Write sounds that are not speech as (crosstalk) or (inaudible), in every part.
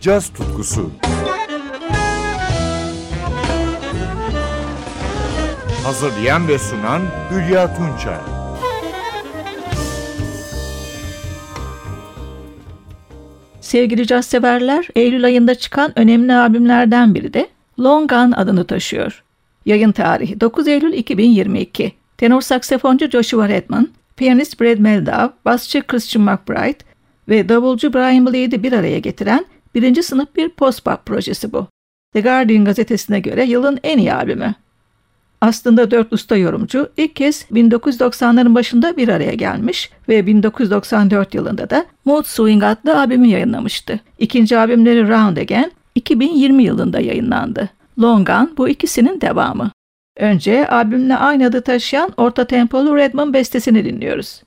caz tutkusu. Hazırlayan ve sunan Hülya Tunçay. Sevgili caz severler, Eylül ayında çıkan önemli albümlerden biri de Long Gun adını taşıyor. Yayın tarihi 9 Eylül 2022. Tenor saksafoncu Joshua Redman, piyanist Brad Meldau, basçı Christian McBride ve davulcu Brian Blade'i bir araya getiren birinci sınıf bir post-pop projesi bu. The Guardian gazetesine göre yılın en iyi albümü. Aslında dört usta yorumcu ilk kez 1990'ların başında bir araya gelmiş ve 1994 yılında da Mood Swing adlı albümü yayınlamıştı. İkinci albümleri Round Again 2020 yılında yayınlandı. Long Gun bu ikisinin devamı. Önce albümle aynı adı taşıyan orta tempolu Redman bestesini dinliyoruz.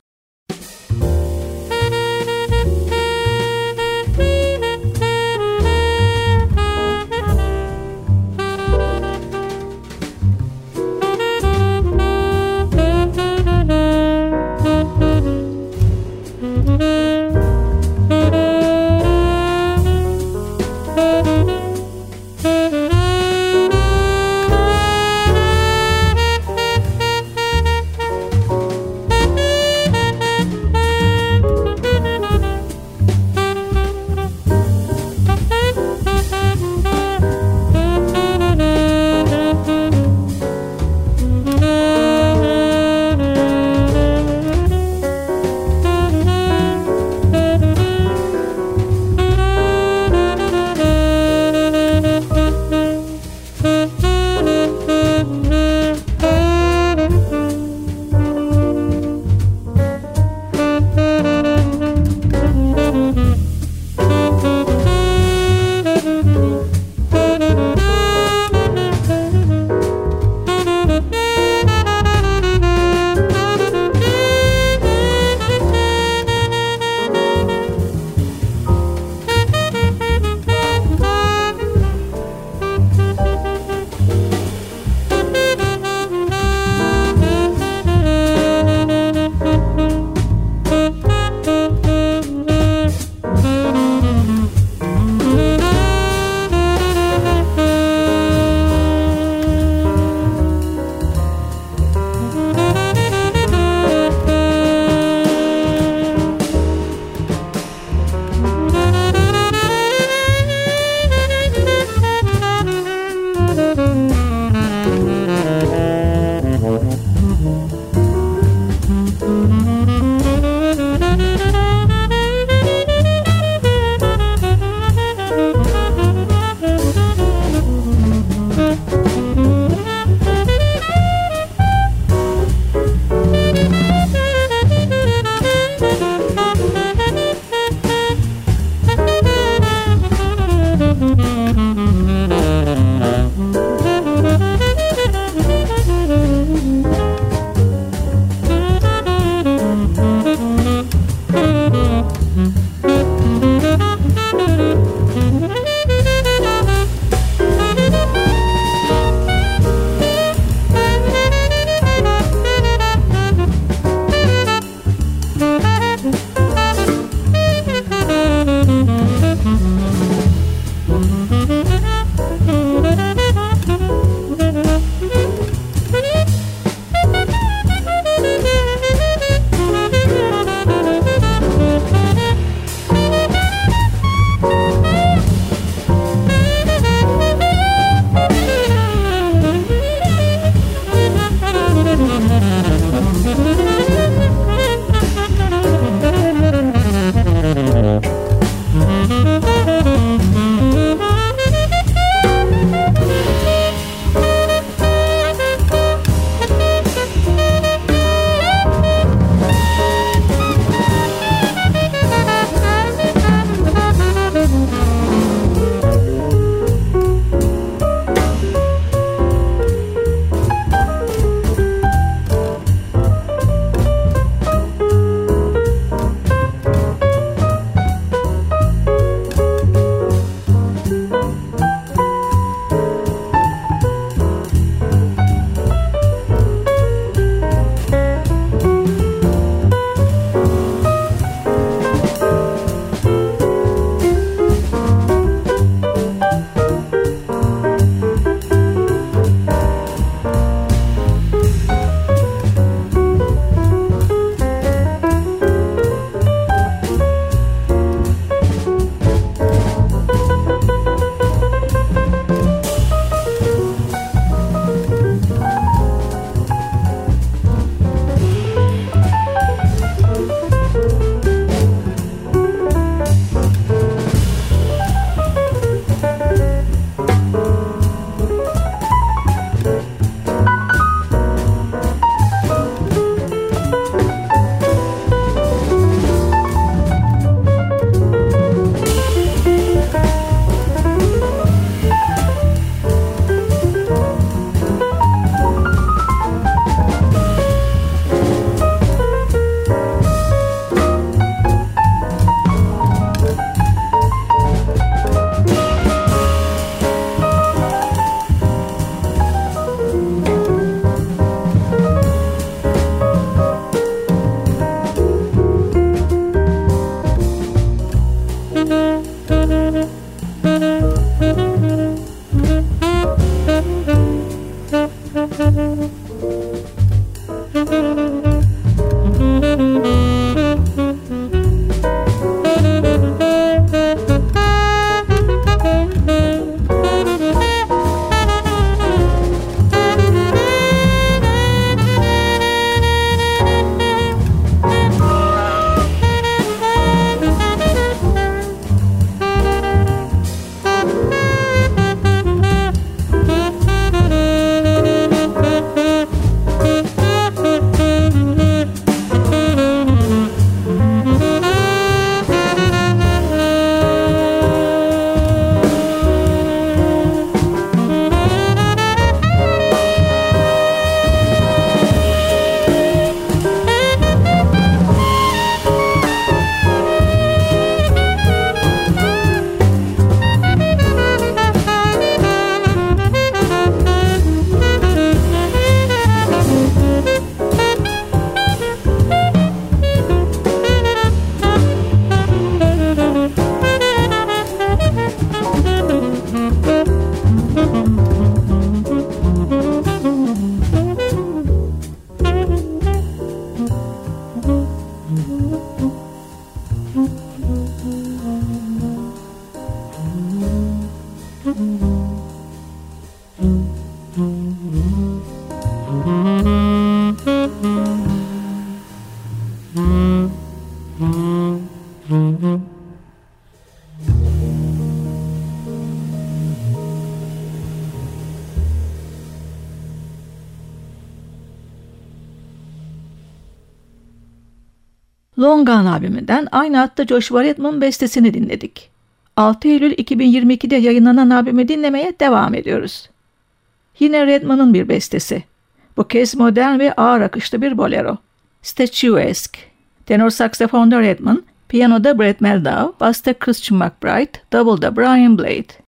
Long Gun albümünden aynı adta Joshua Redman bestesini dinledik. 6 Eylül 2022'de yayınlanan albümü dinlemeye devam ediyoruz. Yine Redman'ın bir bestesi. Bu kez modern ve ağır akışlı bir bolero. Statuesque. Tenor saksafonda Redman, piyanoda Brett Meldau, basta Christian McBride, davulda Brian Blade.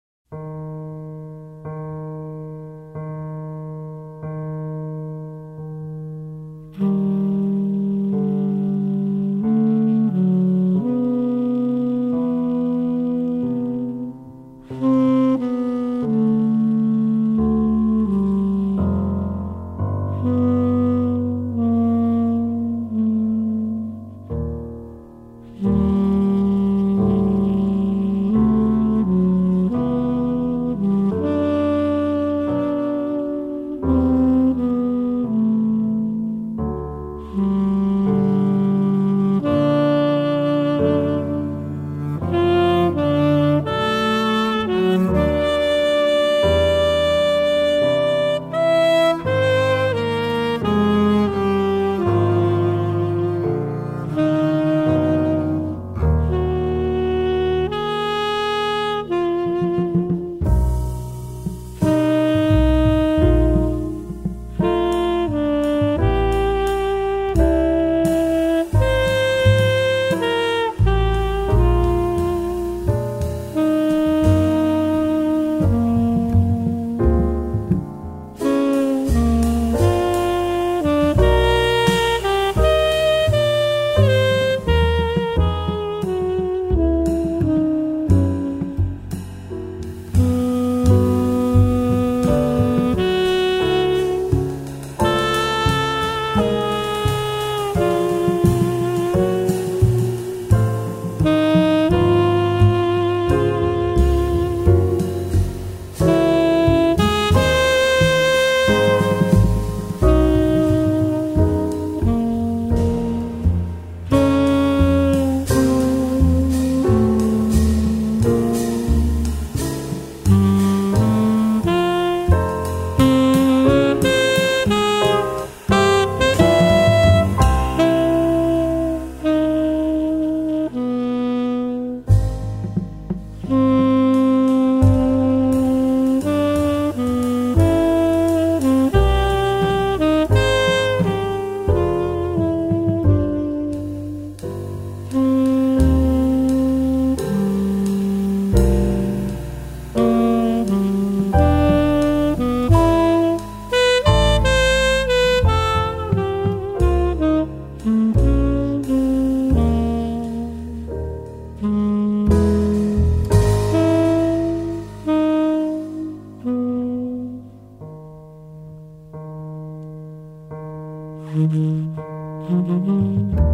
Mm-hmm.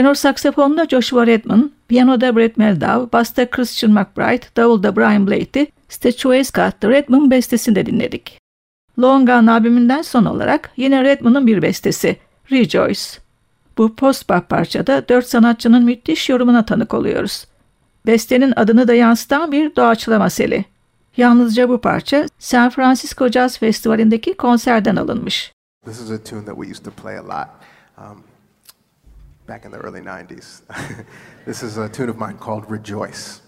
Tenor saksafonda Joshua Redman, piyanoda Brett Meldau, basta Christian McBride, davulda Brian Blakey, Statuesca The Redman bestesini dinledik. Long Gone albümünden son olarak yine Redman'ın bir bestesi, Rejoice. Bu post-bop parçada dört sanatçının müthiş yorumuna tanık oluyoruz. Bestenin adını da yansıtan bir doğaçlama seli. Yalnızca bu parça San Francisco Jazz Festivali'ndeki konserden alınmış. This is a tune that we used to play a lot um, back in the early 90s. (laughs) this is a tune of mine called Rejoice.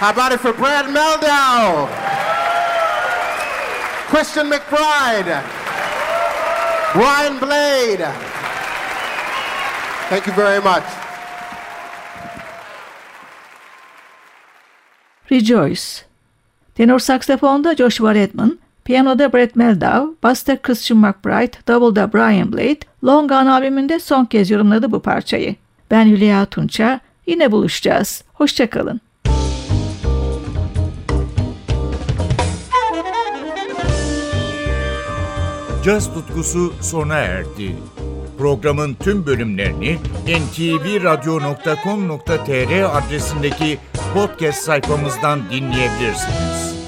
How about it for Brad Meldow? Christian McBride. Brian Blade. Thank you very much. Rejoice. Tenor saksafonda Joshua Redman, piyanoda Brett Meldau, basta Christian McBride, davulda Brian Blade, Long Gone albümünde son kez yorumladı bu parçayı. Ben Hülya Tunça, yine buluşacağız. Hoşçakalın. Caz tutkusu sona erdi. Programın tüm bölümlerini ntvradio.com.tr adresindeki podcast sayfamızdan dinleyebilirsiniz.